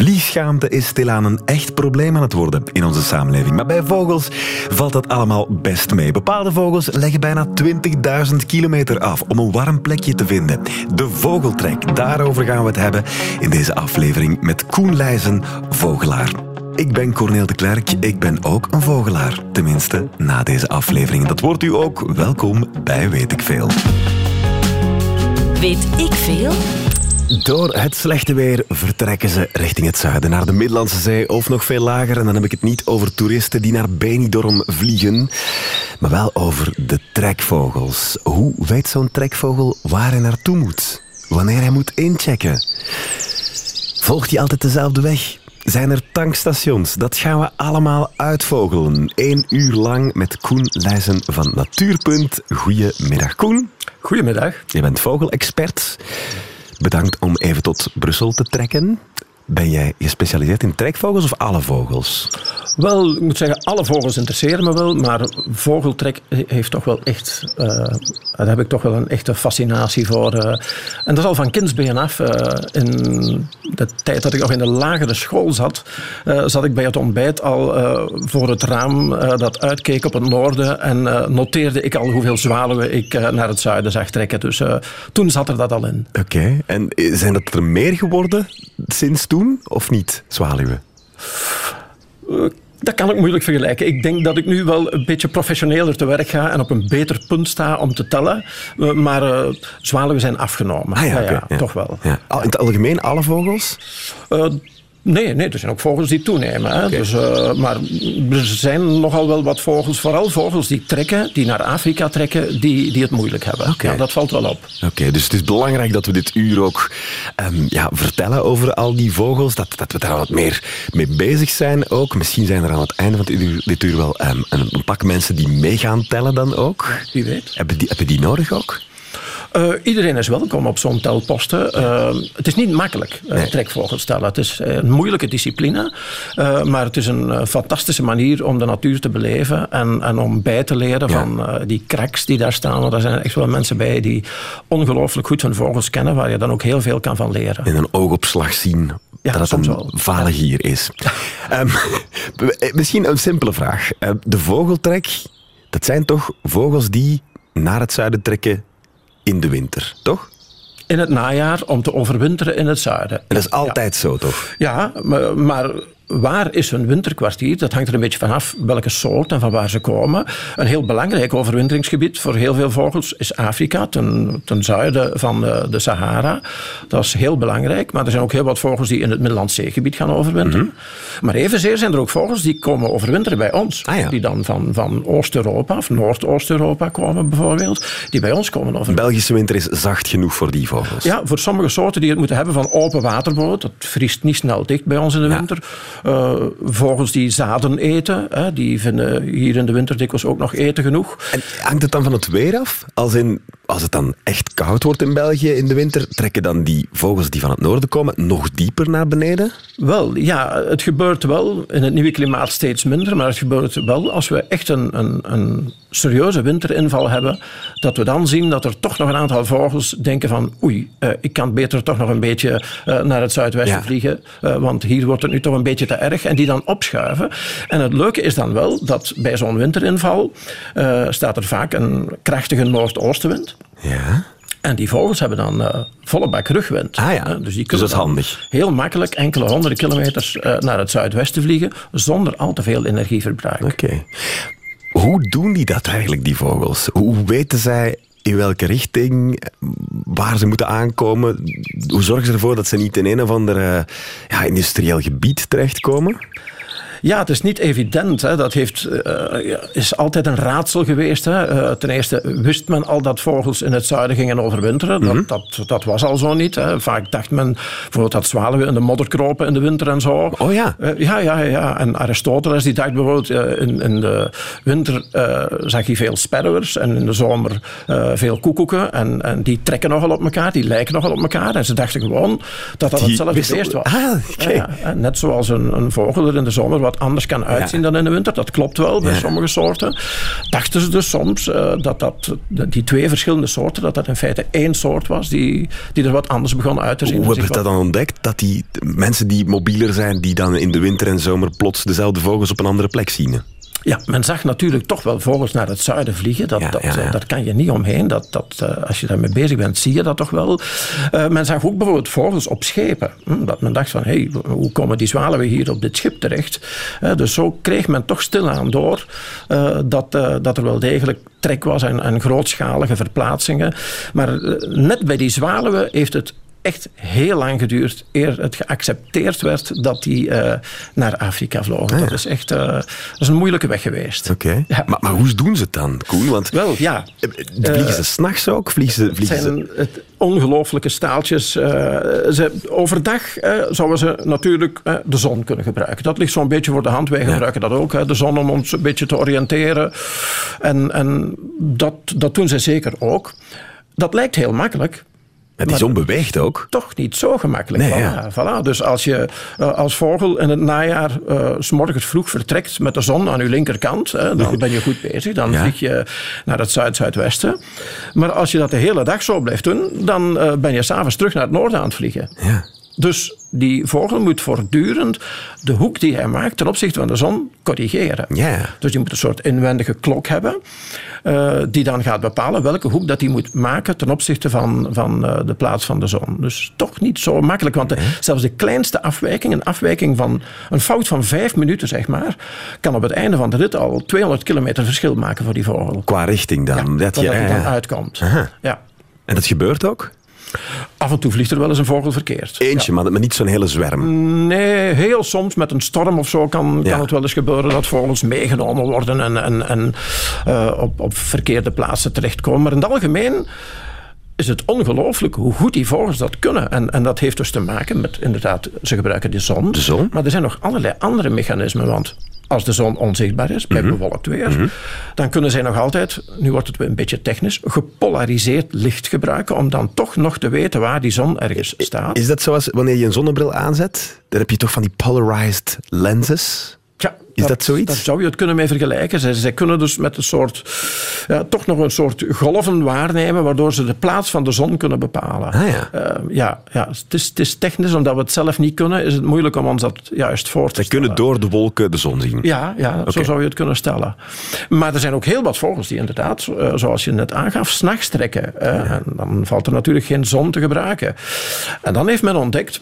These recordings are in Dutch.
Vliegschaamte is stilaan een echt probleem aan het worden in onze samenleving. Maar bij vogels valt dat allemaal best mee. Bepaalde vogels leggen bijna 20.000 kilometer af om een warm plekje te vinden. De vogeltrek, daarover gaan we het hebben in deze aflevering met Koen Leijzen, vogelaar. Ik ben Corneel de Klerk, ik ben ook een vogelaar. Tenminste, na deze aflevering. Dat wordt u ook. Welkom bij Weet ik Veel. Weet ik veel? Door het slechte weer vertrekken ze richting het zuiden, naar de Middellandse Zee of nog veel lager. En dan heb ik het niet over toeristen die naar Benidorm vliegen, maar wel over de trekvogels. Hoe weet zo'n trekvogel waar hij naartoe moet? Wanneer hij moet inchecken? Volgt hij altijd dezelfde weg? Zijn er tankstations? Dat gaan we allemaal uitvogelen. Eén uur lang met Koen Leijzen van Natuurpunt. Goedemiddag, Koen. Goedemiddag. Je bent vogelexpert. Bedankt om even tot Brussel te trekken. Ben jij gespecialiseerd in trekvogels of alle vogels? Wel, ik moet zeggen, alle vogels interesseren me wel, maar vogeltrek heeft toch wel echt, uh, daar heb ik toch wel een echte fascinatie voor. Uh, en dat is al van kindsbeen af. Uh, in de tijd dat ik nog in de lagere school zat, zat ik bij het ontbijt al voor het raam dat uitkeek op het noorden en noteerde ik al hoeveel zwaluwen ik naar het zuiden zag trekken. Dus toen zat er dat al in. Oké, en zijn dat er meer geworden sinds toen? Of niet, zwaluwen? Uh, dat kan ik moeilijk vergelijken. Ik denk dat ik nu wel een beetje professioneler te werk ga en op een beter punt sta om te tellen. Uh, maar uh, zwaluwen zijn afgenomen. Ah, ja, ja, ja, toch wel. In het algemeen alle vogels? Nee, nee, er zijn ook vogels die toenemen. Hè. Dus, uh, maar er zijn nogal wel wat vogels, vooral vogels die trekken, die naar Afrika trekken, die, die het moeilijk hebben. Okay. Ja, dat valt wel op. Oké, dus het is belangrijk dat we dit uur ook um, ja, vertellen over al die vogels, dat, dat we daar wat meer mee bezig zijn ook. Misschien zijn er aan het einde van dit uur, dit uur wel um, een, een, pak mensen die mee gaan tellen dan ook. Wie weet. Hebben die, hebben die nodig ook? Uh, iedereen is welkom op zo'n telposten. Uh, het is niet makkelijk, uh, nee. trekvogels tellen. Het is een moeilijke discipline. maar het is een fantastische manier om de natuur te beleven. En, en om bij te leren ja. van die kraks die daar staan. Want er zijn echt wel mensen bij die ongelooflijk goed hun vogels kennen. Waar je dan ook heel veel kan van leren. In een oogopslag zien ja, dat het een valigier is. um, misschien een simpele vraag. de vogeltrek, dat zijn toch vogels die naar het zuiden trekken in de winter, toch? In het najaar om te overwinteren in het zuiden. En dat is altijd ja. zo, toch? Ja, maar, maar waar is hun winterkwartier? Dat hangt er een beetje vanaf welke soort en van waar ze komen. Een heel belangrijk overwinteringsgebied voor heel veel vogels is Afrika, ten, ten zuiden van de, de, Sahara. Dat is heel belangrijk, maar er zijn ook heel wat vogels die in het Middellandse Zeegebied gaan overwinteren. Mm -hmm. Maar evenzeer zijn er ook vogels die komen overwinteren bij ons. Ah, ja. Die dan van, van Oost-Europa of Noordoost-Europa komen bijvoorbeeld. Die bij ons komen overwinteren. Belgische winter is zacht genoeg voor die vogels? Ja, voor sommige soorten die het moeten hebben van open waterboot. Dat vriest niet snel dicht bij ons in de Ja. winter. Uh, vogels die zaden eten, hè, die vinden hier in de winter dikwijls ook nog eten genoeg. En hangt het dan van het weer af? Als, in, als het dan echt koud wordt in België in de winter, trekken dan die vogels die van het noorden komen nog dieper naar beneden? Wel, ja, het gebeurt wel in het nieuwe klimaat steeds minder, maar het gebeurt wel als we echt een, een, een serieuze winterinval hebben, dat we dan zien dat er toch nog een aantal vogels denken van oei, uh, ik kan beter toch nog een beetje uh, naar het zuidwesten Ja. vliegen, uh, want hier wordt het nu toch een beetje te erg. En die dan opschuiven. En het leuke is dan wel dat bij zo'n winterinval staat er vaak een krachtige noordoostenwind. Ja. En die vogels hebben dan uh, volle bak rugwind. Ah ja, Uh, dus die dus dat is handig. heel makkelijk enkele honderden kilometers uh, naar het zuidwesten vliegen, zonder al te veel energieverbruik. Oké. Hoe doen die dat eigenlijk, die vogels? Hoe weten zij in welke richting, waar ze moeten aankomen? Hoe zorgen ze ervoor dat ze niet in een of ander uh, ja, industrieel gebied terechtkomen? Ja, het is niet evident. Hè. Dat heeft, uh, is altijd een raadsel geweest. Hè. Uh, ten eerste wist men al dat vogels in het zuiden gingen overwinteren. Mhm. Dat, dat, dat was al zo niet. Hè. Vaak dacht men bijvoorbeeld dat zwaluwen in de modder kropen in de winter en zo. Oh ja? Uh, ja, ja, ja. En Aristoteles die dacht bijvoorbeeld in, in de winter zag hij veel sperwers en in de zomer veel koekoeken. En, en die trekken nogal op elkaar, die lijken nogal op elkaar. En ze dachten gewoon dat dat Die hetzelfde beest was. Ah. Ja. En Net zoals een, een vogel er in de zomer wat wat anders kan uitzien dan in de winter. Dat klopt wel bij sommige soorten. Dachten ze dus soms uh, dat, dat die twee verschillende soorten, dat dat in feite één soort was die, die er wat anders begon uit te zien. Hoe heb je dat dan ontdekt? Dat die mensen die mobieler zijn, die dan in de winter en zomer plots dezelfde vogels op een andere plek zien? Ja, men zag natuurlijk toch wel vogels naar het zuiden vliegen. Dat, dat, eh, dat kan je niet omheen. Dat, dat, uh, als je daarmee bezig bent, zie je dat toch wel. Uh, men zag ook bijvoorbeeld vogels op schepen. Hm, dat men dacht van, hey, hoe komen die zwaluwen hier op dit schip terecht? Uh, dus zo kreeg men toch stilaan door dat, dat er wel degelijk trek was en, en grootschalige verplaatsingen. Maar net bij die zwaluwen heeft het echt heel lang geduurd eer het geaccepteerd werd dat die uh, naar Afrika vlogen. Ah, Dat is echt uh, dat is een moeilijke weg geweest. Oké. Ja. Maar, maar, hoe doen ze het dan, Koen? Want Wel, ja. Eh, vliegen ze s'nachts ook? Vliegen ze, vliegen het zijn het ongelooflijke staaltjes. ze, overdag zouden ze natuurlijk de zon kunnen gebruiken. Dat ligt zo'n beetje voor de hand. Wij gebruiken dat ook, de zon om ons een beetje te oriënteren. En, en dat, dat doen ze zeker ook. Dat lijkt heel makkelijk, en die zon beweegt ook. Toch niet zo gemakkelijk. Nee, voilà, voilà. Dus als je uh, als vogel in het najaar uh, s morgens vroeg vertrekt met de zon aan je linkerkant, hè, dan ben je goed bezig. Dan ja. vlieg je naar het zuid-zuidwesten. Maar als je dat de hele dag zo blijft doen, dan uh, ben je s'avonds terug naar het noorden aan het vliegen. Ja. Dus die vogel moet voortdurend de hoek die hij maakt ten opzichte van de zon corrigeren. Yeah. Dus die moet een soort inwendige klok hebben, uh, die dan gaat bepalen welke hoek dat hij moet maken ten opzichte van, van uh, de plaats van de zon. Dus toch niet zo makkelijk, want de, zelfs de kleinste afwijking, een afwijking van een fout van vijf minuten, zeg maar, kan op het einde van de rit al 200 kilometer verschil maken voor die vogel. Qua richting dan? Ja, dat, dat je, hij dan uitkomt. Ja. En dat gebeurt ook? Af en toe vliegt er wel eens een vogel verkeerd. Eentje, ja. maar niet zo'n hele zwerm. Nee, heel soms met een storm of zo kan, ja. kan het wel eens gebeuren dat vogels meegenomen worden en, en, en uh, op, op verkeerde plaatsen terechtkomen. Maar in het algemeen is het ongelooflijk hoe goed die vogels dat kunnen. En, en dat heeft dus te maken met, inderdaad, ze gebruiken de zon. De zon? Maar er zijn nog allerlei andere mechanismen, want als de zon onzichtbaar is, bij mm -hmm. bewolkt weer, mm -hmm. dan kunnen zij nog altijd, nu wordt het een beetje technisch, gepolariseerd licht gebruiken om dan toch nog te weten waar die zon ergens staat. Is dat zoals wanneer je een zonnebril aanzet? Dan heb je toch van die polarized lenses? Ja, is dat, dat, zoiets? Daar zou je het kunnen mee vergelijken. Zij, zij kunnen dus met een soort, ja, toch nog een soort golven waarnemen, waardoor ze de plaats van de zon kunnen bepalen. Ah, ja. Uh, ja, ja het, is, het is technisch, omdat we het zelf niet kunnen, is het moeilijk om ons dat juist voor te Zij stellen. kunnen door de wolken de zon zien. Ja, ja okay. zo zou je het kunnen stellen. Maar er zijn ook heel wat vogels die inderdaad, uh, zoals je net aangaf, s'nachts trekken. Uh, ja. En dan valt er natuurlijk geen zon te gebruiken. En dan heeft men ontdekt.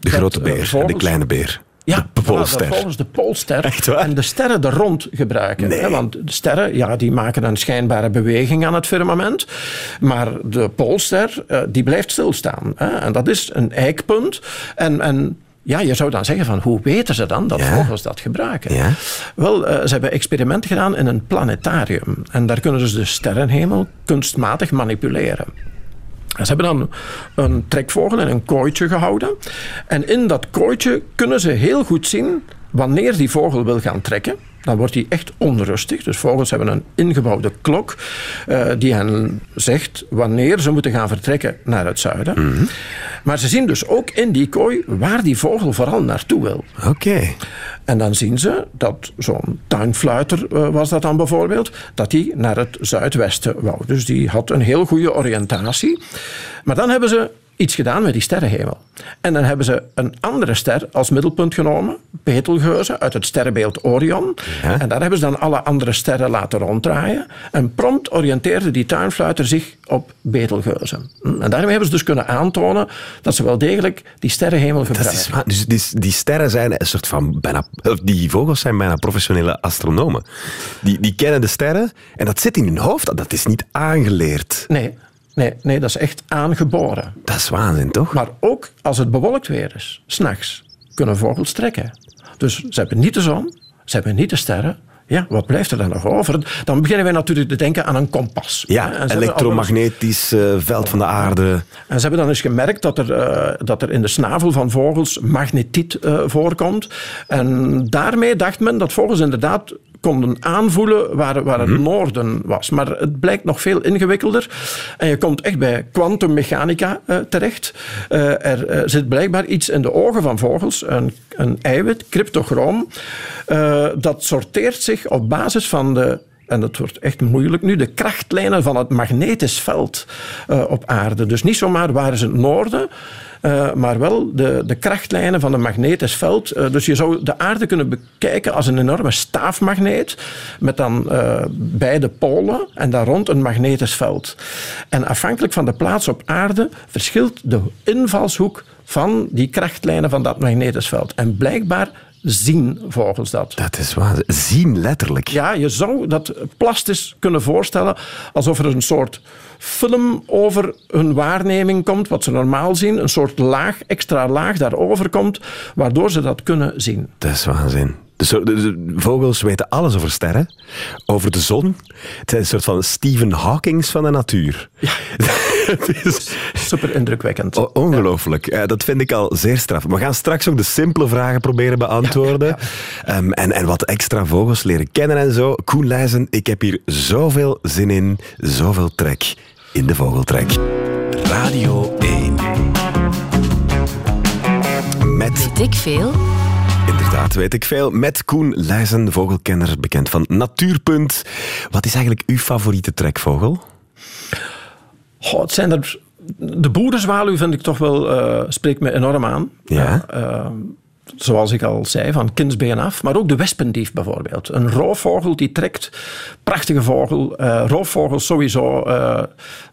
De grote beer vogels, en de kleine beer. Ja, de Poolster. volgens de Poolster. En de sterren er rond gebruiken. Nee. Hè? Want de sterren ja, die maken een schijnbare beweging aan het firmament. Maar de Poolster uh, die blijft stilstaan. Hè? En dat is een eikpunt. En, en ja, je zou dan zeggen van hoe weten ze dan dat Ja. vogels dat gebruiken? Ja. Wel, uh, ze hebben experimenten gedaan in een planetarium. En daar kunnen ze dus de sterrenhemel kunstmatig manipuleren. Ze hebben dan een trekvogel in een kooitje gehouden. En in dat kooitje kunnen ze heel goed zien wanneer die vogel wil gaan trekken. Dan wordt hij echt onrustig. Dus vogels hebben een ingebouwde klok uh, die hen zegt wanneer ze moeten gaan vertrekken naar het zuiden. Mhm. Mm -hmm. Maar ze zien dus ook in die kooi waar die vogel vooral naartoe wil. Oké. Okay. En dan zien ze dat zo'n tuinfluiter uh, was dat dan bijvoorbeeld, dat die naar het zuidwesten wou. Dus die had een heel goede oriëntatie. Maar dan hebben ze iets gedaan met die sterrenhemel. En dan hebben ze een andere ster als middelpunt genomen, Betelgeuze, uit het sterrenbeeld Orion. Ja. En daar hebben ze dan alle andere sterren laten ronddraaien. En prompt oriënteerde die tuinfluiter zich op Betelgeuze. En daarmee hebben ze dus kunnen aantonen dat ze wel degelijk die sterrenhemel gebruiken. Dat is, dus die, die, sterren zijn een soort van bijna, die vogels zijn bijna professionele astronomen. Die, die kennen de sterren en dat zit in hun hoofd. Dat is niet aangeleerd. Nee. Nee, nee, dat is echt aangeboren. Dat is waanzin, toch? Maar ook als het bewolkt weer is, s'nachts, kunnen vogels trekken. Dus ze hebben niet de zon, ze hebben niet de sterren. Ja, wat blijft er dan nog over? Dan beginnen wij natuurlijk te denken aan een kompas. Ja, elektromagnetisch uh, veld van de aarde. En ze hebben dan eens gemerkt dat er, uh, dat er in de snavel van vogels magnetiet uh, voorkomt. En daarmee dacht men dat vogels inderdaad konden aanvoelen waar, waar het noorden was. Maar het blijkt nog veel ingewikkelder. En je komt echt bij kwantummechanica uh, terecht. Uh, er uh, zit blijkbaar iets in de ogen van vogels, een, een eiwit, cryptochroom. dat sorteert zich op basis van de en dat wordt echt moeilijk nu, de krachtlijnen van het magnetisch veld op aarde. Dus niet zomaar waar is het noorden, uh, maar wel de, de krachtlijnen van een magnetisch veld. Uh, dus je zou de aarde kunnen bekijken als een enorme staafmagneet met dan beide polen en daar rond een magnetisch veld. En afhankelijk van de plaats op aarde verschilt de invalshoek van die krachtlijnen van dat magnetisch veld. En blijkbaar zien vogels dat. Dat is waar. Zien letterlijk. Ja, je zou dat plastisch kunnen voorstellen alsof er een soort film over hun waarneming komt, wat ze normaal zien. Een soort laag, extra laag daarover komt, waardoor ze dat kunnen zien. Dat is waanzin. Dus de, vogels weten alles over sterren, over de zon. Het zijn een soort van Stephen Hawkings van de natuur. Ja. het is super indrukwekkend. ongelooflijk. Ja. dat vind ik al zeer straf. We gaan straks ook de simpele vragen proberen beantwoorden. Ja, um, en, en wat extra vogels leren kennen en zo. Koen Leijzen, ik heb hier zoveel zin in, zoveel trek in de vogeltrek. Radio 1. Met... Weet ik veel? Inderdaad, weet ik veel. Met Koen Leijzen, vogelkenner, bekend van Natuurpunt. Wat is eigenlijk uw favoriete trekvogel? Oh, het zijn er... De boerenzwaluw vind ik toch wel... Uh, spreekt me enorm aan. Ja? Uh, zoals ik al zei, van kindsbeen af. Maar ook de wespendief bijvoorbeeld. Een roofvogel die trekt. Prachtige vogel. Uh, roofvogels sowieso uh,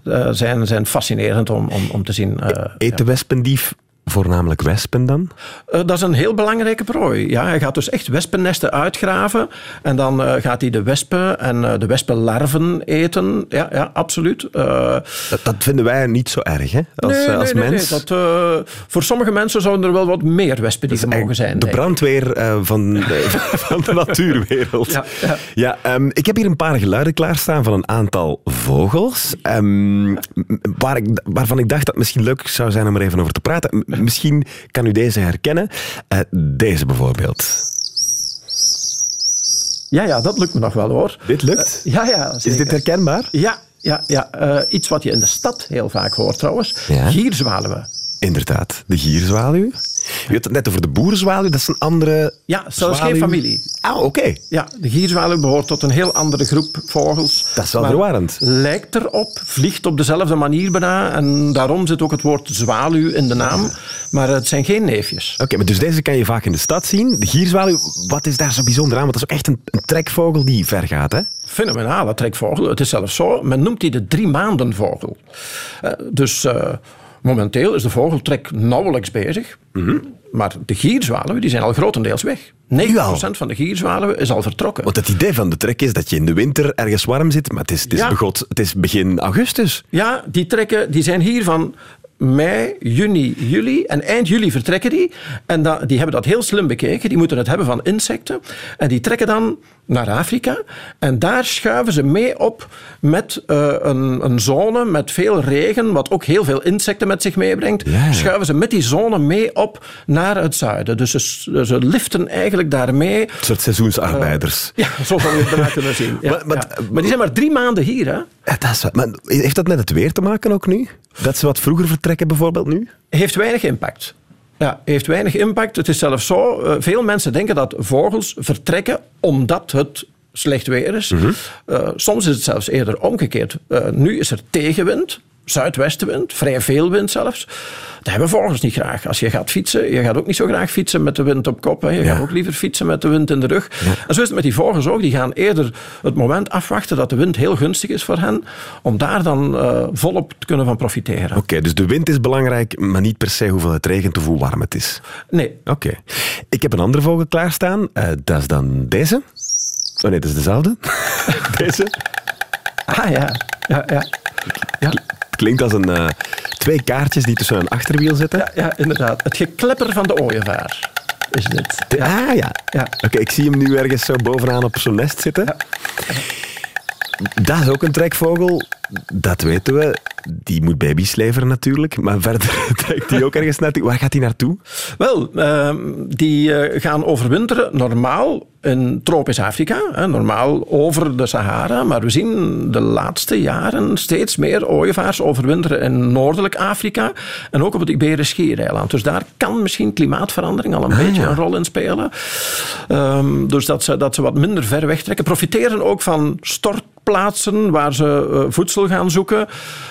uh, zijn, zijn fascinerend om, om, om te zien. Eet de wespendief voornamelijk wespen dan? Uh, dat is een heel belangrijke prooi. Ja, hij gaat dus echt wespennesten uitgraven en dan uh, gaat hij de wespen en uh, de wespenlarven eten. Ja, ja absoluut. Dat, dat, vinden wij niet zo erg, hè? Als, nee, als nee, mens. Nee, dat, voor sommige mensen zouden er wel wat meer wespen die mogen zijn. De brandweer van, van de natuurwereld. Ja, ja. ja um, ik heb hier een paar geluiden klaarstaan van een aantal vogels. Um, waar ik, waarvan ik dacht dat het misschien leuk zou zijn om er even over te praten Misschien kan u deze herkennen. Uh, deze bijvoorbeeld. Ja, ja, dat lukt me nog wel hoor. Dit lukt? Uh, ja, ja. Zeker. Is dit herkenbaar? Ja, ja, ja. Uh, iets wat je in de stad heel vaak hoort trouwens. Ja. Gierzwaluwen. Inderdaad, de gierzwaluw. Je had het net over de boerenzwaluw, dat is een andere Ja, zelfs geen familie. Ah, oké. Okay. Ja, de gierzwaluw behoort tot een heel andere groep vogels. Dat is wel verwarrend. Lijkt erop, vliegt op dezelfde manier bijna. En daarom zit ook het woord zwaluw in de naam. Maar het zijn geen neefjes. Oké, okay, maar dus deze kan je vaak in de stad zien. De gierzwaluw, wat is daar zo bijzonder aan? Want dat is ook echt een, een trekvogel die ver gaat, hè? Fenomenale trekvogel. Het is zelfs zo, men noemt die de drie maanden vogel. Uh, dus... Uh, Momenteel is de vogeltrek nauwelijks bezig. Mm -hmm. Maar de gierzwaluwen die zijn al grotendeels weg. 90% van de gierzwaluwen is al vertrokken. Want het idee van de trek is dat je in de winter ergens warm zit, maar het is, het is, ja. begot, het is begin augustus. Ja, die trekken die zijn hier van mei, juni, juli. En eind juli vertrekken die. En da, die hebben dat heel slim bekeken. Die moeten het hebben van insecten. En die trekken dan naar Afrika. En daar schuiven ze mee op met uh, een, een, zone met veel regen, wat ook heel veel insecten met zich meebrengt. Ja. Schuiven ze met die zone mee op naar het zuiden. Dus ze, ze liften eigenlijk daarmee. Een soort seizoensarbeiders. Uh, ja, zo zou je het bijna kunnen zien. Ja, maar, maar, ja. maar, die zijn maar drie maanden hier. Hè? Dat is, maar heeft dat met het weer te maken ook nu? Dat ze wat vroeger vertrekken bijvoorbeeld nu? Heeft weinig impact. Ja, heeft weinig impact. Het is zelfs zo, uh, veel mensen denken dat vogels vertrekken omdat het slecht weer is. Mm -hmm. uh, soms is het zelfs eerder omgekeerd. Uh, nu is er tegenwind, zuidwestenwind, vrij veel wind zelfs. Dat hebben vogels niet graag. Als je gaat fietsen, je gaat ook niet zo graag fietsen met de wind op kop. Hè. Je ja. gaat ook liever fietsen met de wind in de rug. Ja. En zo is het met die vogels ook. Die gaan eerder het moment afwachten dat de wind heel gunstig is voor hen, om daar dan uh, volop te kunnen van profiteren. Oké, okay, dus de wind is belangrijk, maar niet per se hoeveel het regent of hoe warm het is. Nee. Oké. Okay. Ik heb een andere vogel klaarstaan. Uh, dat is dan deze. Oh nee, dat is dezelfde. deze. Ah ja, ja, ja. ja. Klinkt als een, uh, twee kaartjes die tussen een achterwiel zitten. Ja, ja, inderdaad. Het geklepper van de ooievaar is dit. De, ah ja. ja. Oké, okay, ik zie hem nu ergens zo bovenaan op zo'n nest zitten. Ja. Dat is ook een trekvogel. dat weten we. Die moet baby's leveren natuurlijk. Maar verder trekt hij ook ergens naartoe. Waar gaat hij naartoe? Wel, ehm, die eh, gaan overwinteren normaal in tropisch Afrika. normaal over de Sahara. Maar we zien de laatste jaren steeds meer ooievaars overwinteren in noordelijk Afrika. En ook op het Iberisch Schiereiland. Dus daar kan misschien klimaatverandering al een ah, beetje een rol in spelen. Um, dus dat ze, dat ze wat minder ver wegtrekken. Profiteren ook van stortplaatsen waar ze uh, voedsel gaan zoeken.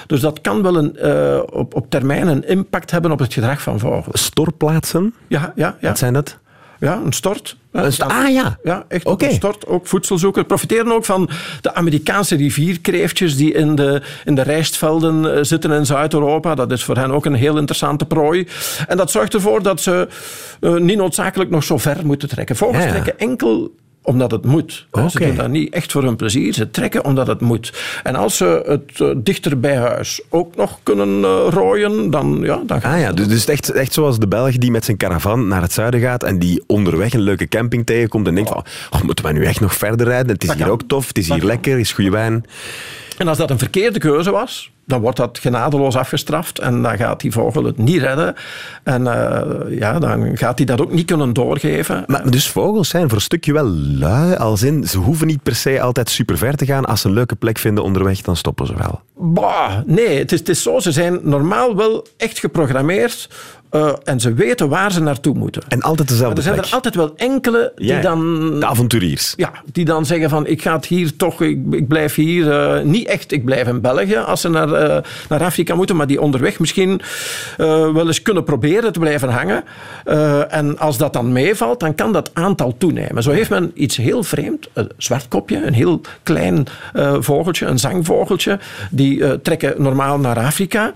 Dus dat kan wel een, uh, op, op termijn een impact hebben op het gedrag van vogels. Stortplaatsen? Ja, ja, ja. Wat zijn dat? Ja, een stort. ah ja. Ja, echt okay. een stort. Ook voedselzoeker. Profiteren ook van de Amerikaanse rivierkreeftjes die in de, in de rijstvelden eh, zitten in Zuid-Europa. Dat is voor hen ook een heel interessante prooi. En dat zorgt ervoor dat ze uh, niet noodzakelijk nog zo ver moeten trekken. Vogels trekken enkel omdat het moet. Ze doen dat niet echt voor hun plezier. Ze trekken omdat het moet. En als ze het uh, dichter bij huis ook nog kunnen uh, rooien, dan, ja, dan gaat ah, ja, Dus, dus echt, echt zoals de Belg die met zijn caravan naar het zuiden gaat en die onderweg een leuke camping tegenkomt en denkt van, oh, moeten we nu echt nog verder rijden? Het is hier ook tof, het is hier lekker, het is goede wijn. En als dat een verkeerde keuze was, dan wordt dat genadeloos afgestraft en dan gaat die vogel het niet redden. En uh, ja, dan gaat hij dat ook niet kunnen doorgeven. Maar dus vogels zijn voor een stukje wel lui, als in ze hoeven niet per se altijd super ver te gaan. Als ze een leuke plek vinden onderweg, dan stoppen ze wel. Bah, nee, het is, het is zo. Ze zijn normaal wel echt geprogrammeerd uh, en ze weten waar ze naartoe moeten. En altijd dezelfde maar er zijn er altijd wel enkele die ja, dan... De avonturiers. Ja, die dan zeggen van ik ga het hier toch, ik, ik blijf hier. Uh, niet echt, ik blijf in België als ze naar, uh, naar Afrika moeten, maar die onderweg misschien wel eens kunnen proberen te blijven hangen. en als dat dan meevalt, dan kan dat aantal toenemen. Zo heeft men iets heel vreemd, een zwartkopje, een heel klein vogeltje, een zangvogeltje. Die trekken normaal naar Afrika.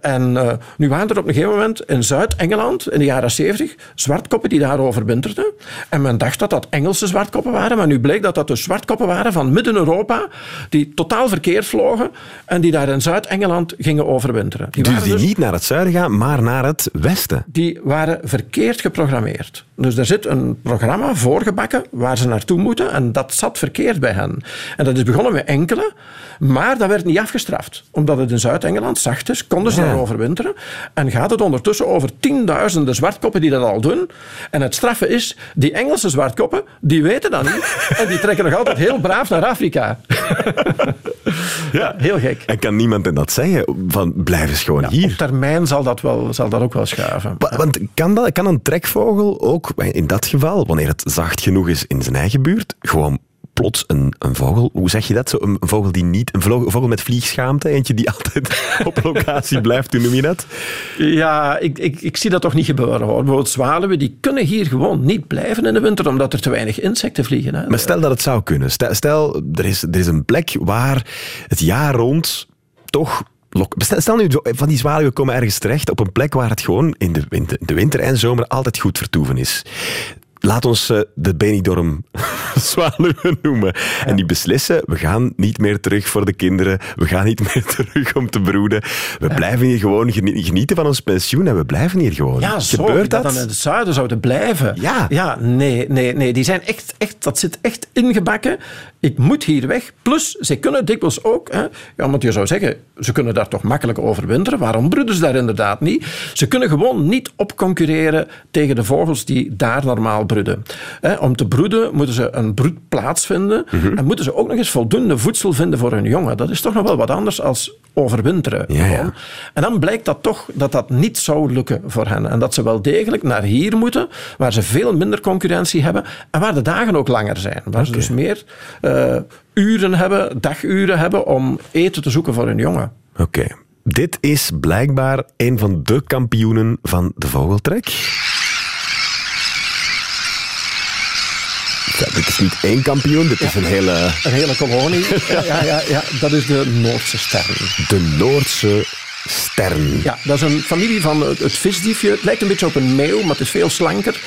en nu waren er op een gegeven moment in Zuid-Engeland in de jaren 70 zwartkoppen die daar overwinterden. En men dacht dat dat Engelse zwartkoppen waren, maar nu bleek dat dat de zwartkoppen waren van Midden-Europa, die totaal verkeerd vlogen en die daar in Zuid-Engeland gingen overwinteren. Die dus die dus, niet naar het zuiden gaan, maar naar het westen? Die waren verkeerd geprogrammeerd. Dus er zit een programma voorgebakken waar ze naartoe moeten en dat zat verkeerd bij hen. En dat is begonnen met enkele, maar dat werd niet afgestraft. Omdat het in Zuid-Engeland zacht is, konden ze daar overwinteren en gaat het ondertussen over tienduizenden zwartkoppen die dat al doen. En het straffe is, die Engelse zwartkoppen, die weten dat niet. en die trekken nog altijd heel braaf naar Afrika. ja, heel gek. En kan niemand in dat zeggen? Van, blijf eens gewoon hier. Op termijn zal dat, wel, zal dat ook wel schuiven. Want kan, dat, kan een trekvogel ook, in dat geval, wanneer het zacht genoeg is in zijn eigen buurt, gewoon plots een, een vogel, hoe zeg je dat? Zo, een, vogel die niet, een vogel, met vliegschaamte, eentje die altijd op locatie blijft, hoe noem je dat? Ja, ik, ik, ik zie dat toch niet gebeuren hoor. Bijvoorbeeld zwaluwen, die kunnen hier gewoon niet blijven in de winter, omdat er te weinig insecten vliegen. Hè. Maar stel dat het zou kunnen. Stel, stel er, is, er is een plek waar het jaar rond toch Stel nu, van die zwaluwen komen ergens terecht op een plek waar het gewoon in de winter, de winter en zomer altijd goed vertoeven is laat ons uh, de Benidorm zwaluwen noemen. En die beslissen, we gaan niet meer terug voor de kinderen. We gaan niet meer terug om te broeden. We blijven hier gewoon genieten van ons pensioen en we blijven hier gewoon. Ja, Gebeurt dat? dat dan in het zuiden zouden blijven. Ja. Ja, nee, nee, nee. Die zijn echt, echt, dat zit echt ingebakken. Ik moet hier weg. Plus, ze kunnen dikwijls ook, hè, ja, want je zou zeggen, ze kunnen daar toch makkelijk overwinteren. Waarom broeden ze daar inderdaad niet? Ze kunnen gewoon niet opconcurreren tegen de vogels die daar normaal broeden. om te broeden moeten ze een broedplaats vinden mhm. en moeten ze ook nog eens voldoende voedsel vinden voor hun jongen. Dat is toch nog wel wat anders als overwinteren. Ja, En dan blijkt dat toch dat dat niet zou lukken voor hen. En dat ze wel degelijk naar hier moeten, waar ze veel minder concurrentie hebben en waar de dagen ook langer zijn. Waar ze dus meer uh, uren hebben, daguren hebben om eten te zoeken voor hun jongen. Oké. Dit is blijkbaar een van de kampioenen van de vogeltrek. Ja, dit is niet één kampioen, dit is een hele... Een hele kolonie. ja, ja, ja, ja, dat is de Noordse sterren. De Noordse stern. Ja, dat is een familie van het visdiefje. Het lijkt een beetje op een meeuw, maar het is veel slanker.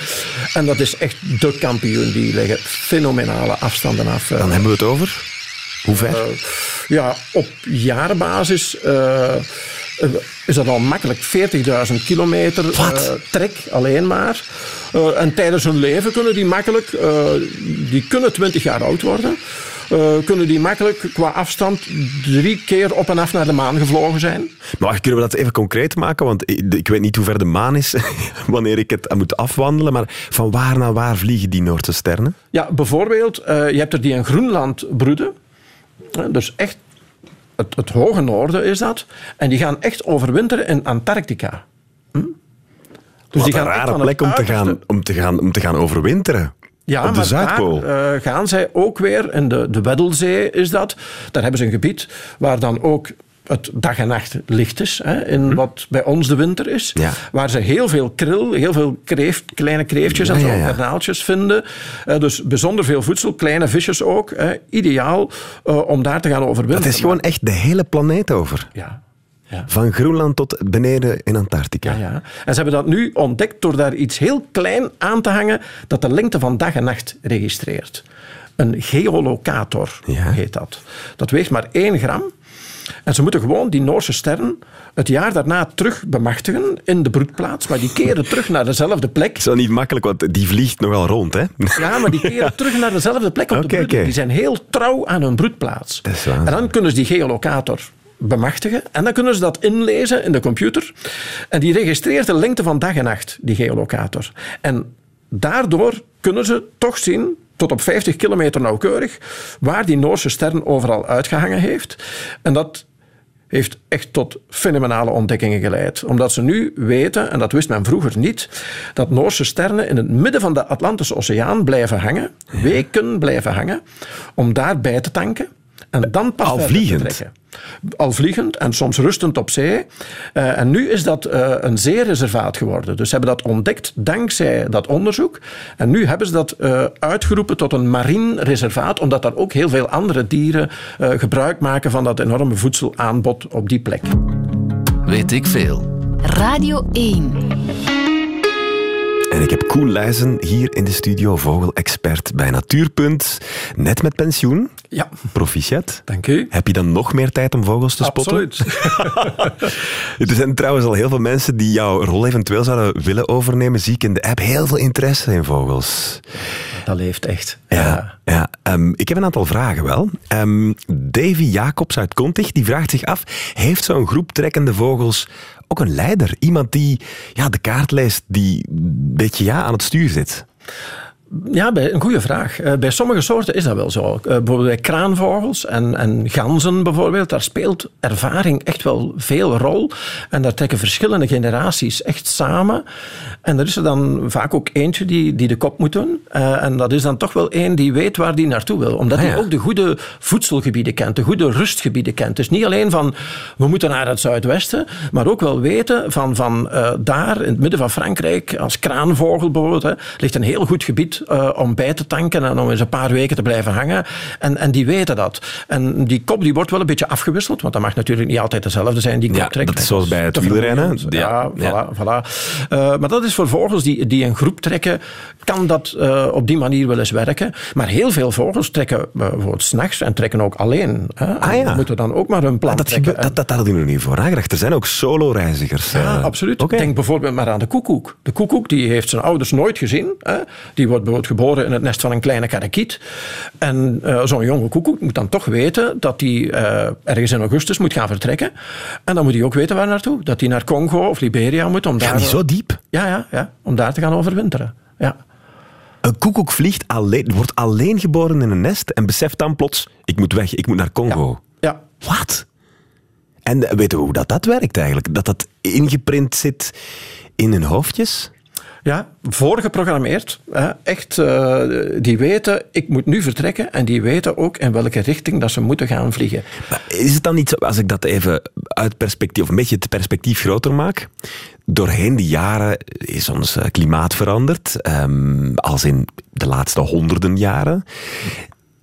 En dat is echt de kampioen. Die leggen fenomenale afstanden af. Eh. Dan hebben we het over? Hoe ver? Uh, ja, op jaarbasis... Uh, is dat al makkelijk 40.000 kilometer uh, trek alleen maar. Uh, en tijdens hun leven kunnen die makkelijk, uh, die kunnen 20 jaar oud worden. kunnen die makkelijk qua afstand drie keer op en af naar de maan gevlogen zijn. Maar kunnen we dat even concreet maken? Want ik weet niet hoe ver de maan is wanneer ik het moet afwandelen. Maar van waar naar waar vliegen die Noordse sterren? Ja, bijvoorbeeld, je hebt er die in Groenland broeden. Dus echt het, het, hoge noorden is dat. En die gaan echt overwinteren in Antarctica. Hm? Dus die gaan een rare plek om te, gaan, om, te gaan, om te gaan overwinteren. Ja, op de Zuidpool. Daar uh, gaan zij ook weer, in de, de Weddellzee is dat. Daar hebben ze een gebied waar dan ook het dag en nacht licht is, hè, in hm. wat bij ons de winter is. Waar ze heel veel kril, heel veel kreeft, kleine kreeftjes en zo, ja, vinden. Uh, dus bijzonder veel voedsel, kleine visjes ook. Hè, ideaal uh, om daar te gaan overwinteren. Het is gewoon echt de hele planeet over. Ja. Ja. Van Groenland tot beneden in Antarctica. Ja, ja. En ze hebben dat nu ontdekt door daar iets heel klein aan te hangen dat de lengte van dag en nacht registreert. Een geolocator heet dat. Dat weegt maar 1 gram. En ze moeten gewoon die Noorse sterren het jaar daarna terug bemachtigen in de broedplaats. Maar die keren terug naar dezelfde plek. Dat is niet makkelijk, want die vliegt nogal rond, hè? Ja, maar die keren terug naar dezelfde plek op de broed. Die zijn heel trouw aan hun broedplaats. En dan kunnen ze die geolocator bemachtigen. En dan kunnen ze dat inlezen in de computer. En die registreert de lengte van dag en nacht, die geolocator. En daardoor kunnen ze toch zien tot op 50 kilometer nauwkeurig waar die Noorse sterren overal uitgehangen heeft. En dat heeft echt tot fenomenale ontdekkingen geleid. Omdat ze nu weten, en dat wist men vroeger niet, dat Noorse sterren in het midden van de Atlantische Oceaan blijven hangen, weken blijven hangen, om daar bij te tanken. En dan pas Al vliegend. Al vliegend en soms rustend op zee. Uh, en nu is dat uh, een zeereservaat geworden. Dus ze hebben dat ontdekt dankzij dat onderzoek. En nu hebben ze dat uh, uitgeroepen tot een marien reservaat, omdat daar ook heel veel andere dieren gebruik maken van dat enorme voedselaanbod op die plek. Weet ik veel. Radio 1. En ik heb Koen Leijzen hier in de studio, vogelexpert bij Natuurpunt. Net met pensioen. Ja. Proficiat. Dank u. Heb je dan nog meer tijd om vogels te spotten? Absoluut. er zijn trouwens al heel veel mensen die jouw rol eventueel zouden willen overnemen. Zie ik in de app heel veel interesse in vogels. Dat leeft echt. Ja. ja. Um, ik heb een aantal vragen wel. Um, Davy Jacobs uit Kontig die vraagt zich af: heeft zo'n groep trekkende vogels ook een leider. Iemand die ja, de kaart leest, die een beetje ja, aan het stuur zit. Ja, een goede vraag. Eh, bij sommige soorten is dat wel zo. Eh, bijvoorbeeld bij kraanvogels en, en ganzen bijvoorbeeld, daar speelt ervaring echt wel veel rol. En daar trekken verschillende generaties echt samen. En er is er dan vaak ook eentje die, die de kop moet doen. Uh, en dat is dan toch wel één die weet waar die naartoe wil. Omdat ah, hij ook de goede voedselgebieden kent, de goede rustgebieden kent. Dus niet alleen van, we moeten naar het zuidwesten, maar ook wel weten van, van daar, in het midden van Frankrijk, als kraanvogel bijvoorbeeld, hè, ligt een heel goed gebied uh, om bij te tanken en om eens een paar weken te blijven hangen. En, en die weten dat. En die kop die wordt wel een beetje afgewisseld, want dat mag natuurlijk niet altijd dezelfde zijn die kop ja, trekt. dat is zoals bij het wielrennen. Ja, ja, voilà. voilà. Uh, maar dat is voor vogels die, die een groep trekken, kan dat uh, op die manier wel eens werken. Maar heel veel vogels trekken bijvoorbeeld s'nachts en trekken ook alleen. Hè. Ah, ja. moeten dan ook maar hun plan dat, trekken. Dat, dat, had ik nog niet voor nagedacht. Er zijn ook solo-reizigers. Ja, absoluut. Okay. Denk bijvoorbeeld maar aan de koekoek. De koekoek die heeft zijn ouders nooit gezien. Hè. Die wordt bijvoorbeeld geboren in het nest van een kleine karakiet. En uh, zo'n jonge koekoek moet dan toch weten dat hij uh, ergens in augustus moet gaan vertrekken. En dan moet hij ook weten waar naartoe. Dat hij naar Congo of Liberia moet. Om daar, zo diep? Ja, ja, ja, om daar te gaan overwinteren. Ja. Een koekoek vliegt alleen, wordt alleen geboren in een nest en beseft dan plots, ik moet weg, ik moet naar Congo. Ja. ja. Wat? En weten we hoe dat, dat werkt eigenlijk? Dat dat ingeprint zit in hun hoofdjes? Ja, voorgeprogrammeerd. Echt, uh, die weten, ik moet nu vertrekken. En die weten ook in welke richting dat ze moeten gaan vliegen. Maar is het dan niet als ik dat even uit perspectief, of een beetje het perspectief groter maak. Doorheen de jaren is ons eh, klimaat veranderd. Um, als in de laatste honderden jaren.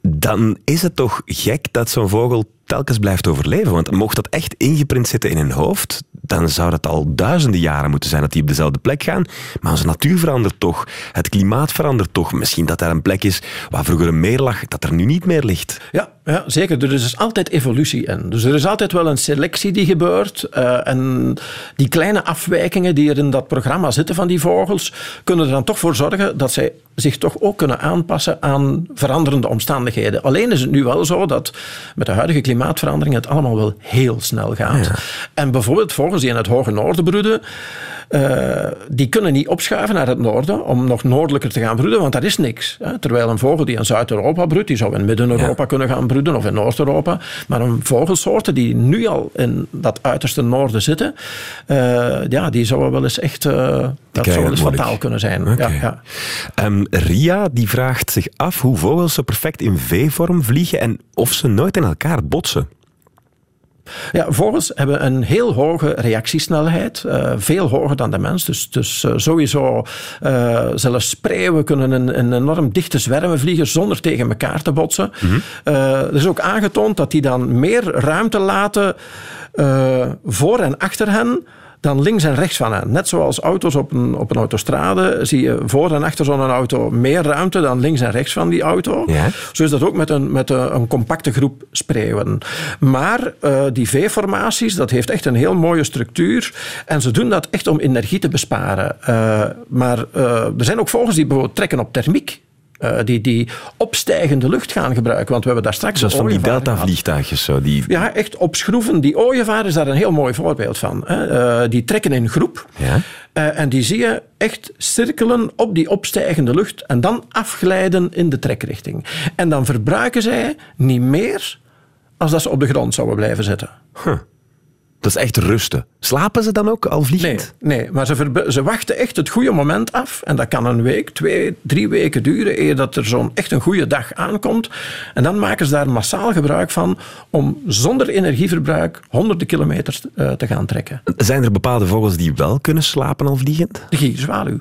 Dan is het toch gek dat zo'n vogel telkens blijft overleven. Want mocht dat echt ingeprint zitten in hun hoofd, dan zou dat al duizenden jaren moeten zijn dat die op dezelfde plek gaan. Maar onze natuur verandert toch. Het klimaat verandert toch. Misschien dat daar een plek is waar vroeger een meer lag, dat er nu niet meer ligt. Ja, ja zeker. Er is altijd evolutie in. Dus er is altijd wel een selectie die gebeurt. Uh, en die kleine afwijkingen die er in dat programma zitten van die vogels, kunnen er dan toch voor zorgen dat zij zich toch ook kunnen aanpassen aan veranderende omstandigheden. Alleen is het nu wel zo dat met de huidige klimaatverandering het allemaal wel heel snel gaat. En bijvoorbeeld vogels die in het hoge noorden broeden, uh, die kunnen niet opschuiven naar het noorden om nog noordelijker te gaan broeden, want daar is niks. Hè. Terwijl een vogel die in Zuid-Europa broedt, die zou in Midden-Europa kunnen gaan broeden of in Noord-Europa. Maar een vogelsoorten die nu al in dat uiterste noorden zitten, uh, ja, die zouden wel eens echt... Uh, dat zou wel eens fataal kunnen zijn. Okay. Ja, ja. Um, Ria die vraagt zich af hoe vogels zo perfect in V-vorm vliegen en of ze nooit in elkaar botsen. Ja, vogels hebben een heel hoge reactiesnelheid, uh, veel hoger dan de mens. Dus, dus uh, sowieso, uh, zelfs spreeuwen kunnen een, een, enorm dichte zwermen vliegen zonder tegen elkaar te botsen. Mm -hmm. er is ook aangetoond dat die dan meer ruimte laten voor en achter hen dan links en rechts van hen. Net zoals auto's op een, op een autostrade zie je voor en achter zo'n auto meer ruimte dan links en rechts van die auto. Ja. Zo is dat ook met een, met een, een compacte groep spreeuwen. Maar uh, die V-formaties, dat heeft echt een heel mooie structuur. En ze doen dat echt om energie te besparen. Uh, maar uh, er zijn ook vogels die bijvoorbeeld trekken op thermiek. Uh, die, die opstijgende lucht gaan gebruiken. Want we hebben daar straks Zoals van die delta-vliegtuigjes zo. Die... Ja, echt opschroeven. Die ooievaar is daar een heel mooi voorbeeld van. Uh, die trekken in groep. Ja. Uh, en die zie je echt cirkelen op die opstijgende lucht en dan afglijden in de trekrichting. En dan verbruiken zij niet meer als dat ze op de grond zouden blijven zitten. Huh. Dat is echt rusten. Slapen ze dan ook al vliegend? Nee, nee maar ze, ze, wachten echt het goede moment af. En dat kan een week, twee, drie weken duren eer dat er zo'n echt een goede dag aankomt. En dan maken ze daar massaal gebruik van om zonder energieverbruik honderden kilometers uh, te gaan trekken. Zijn er bepaalde vogels die wel kunnen slapen al vliegend? De gierzwaluw.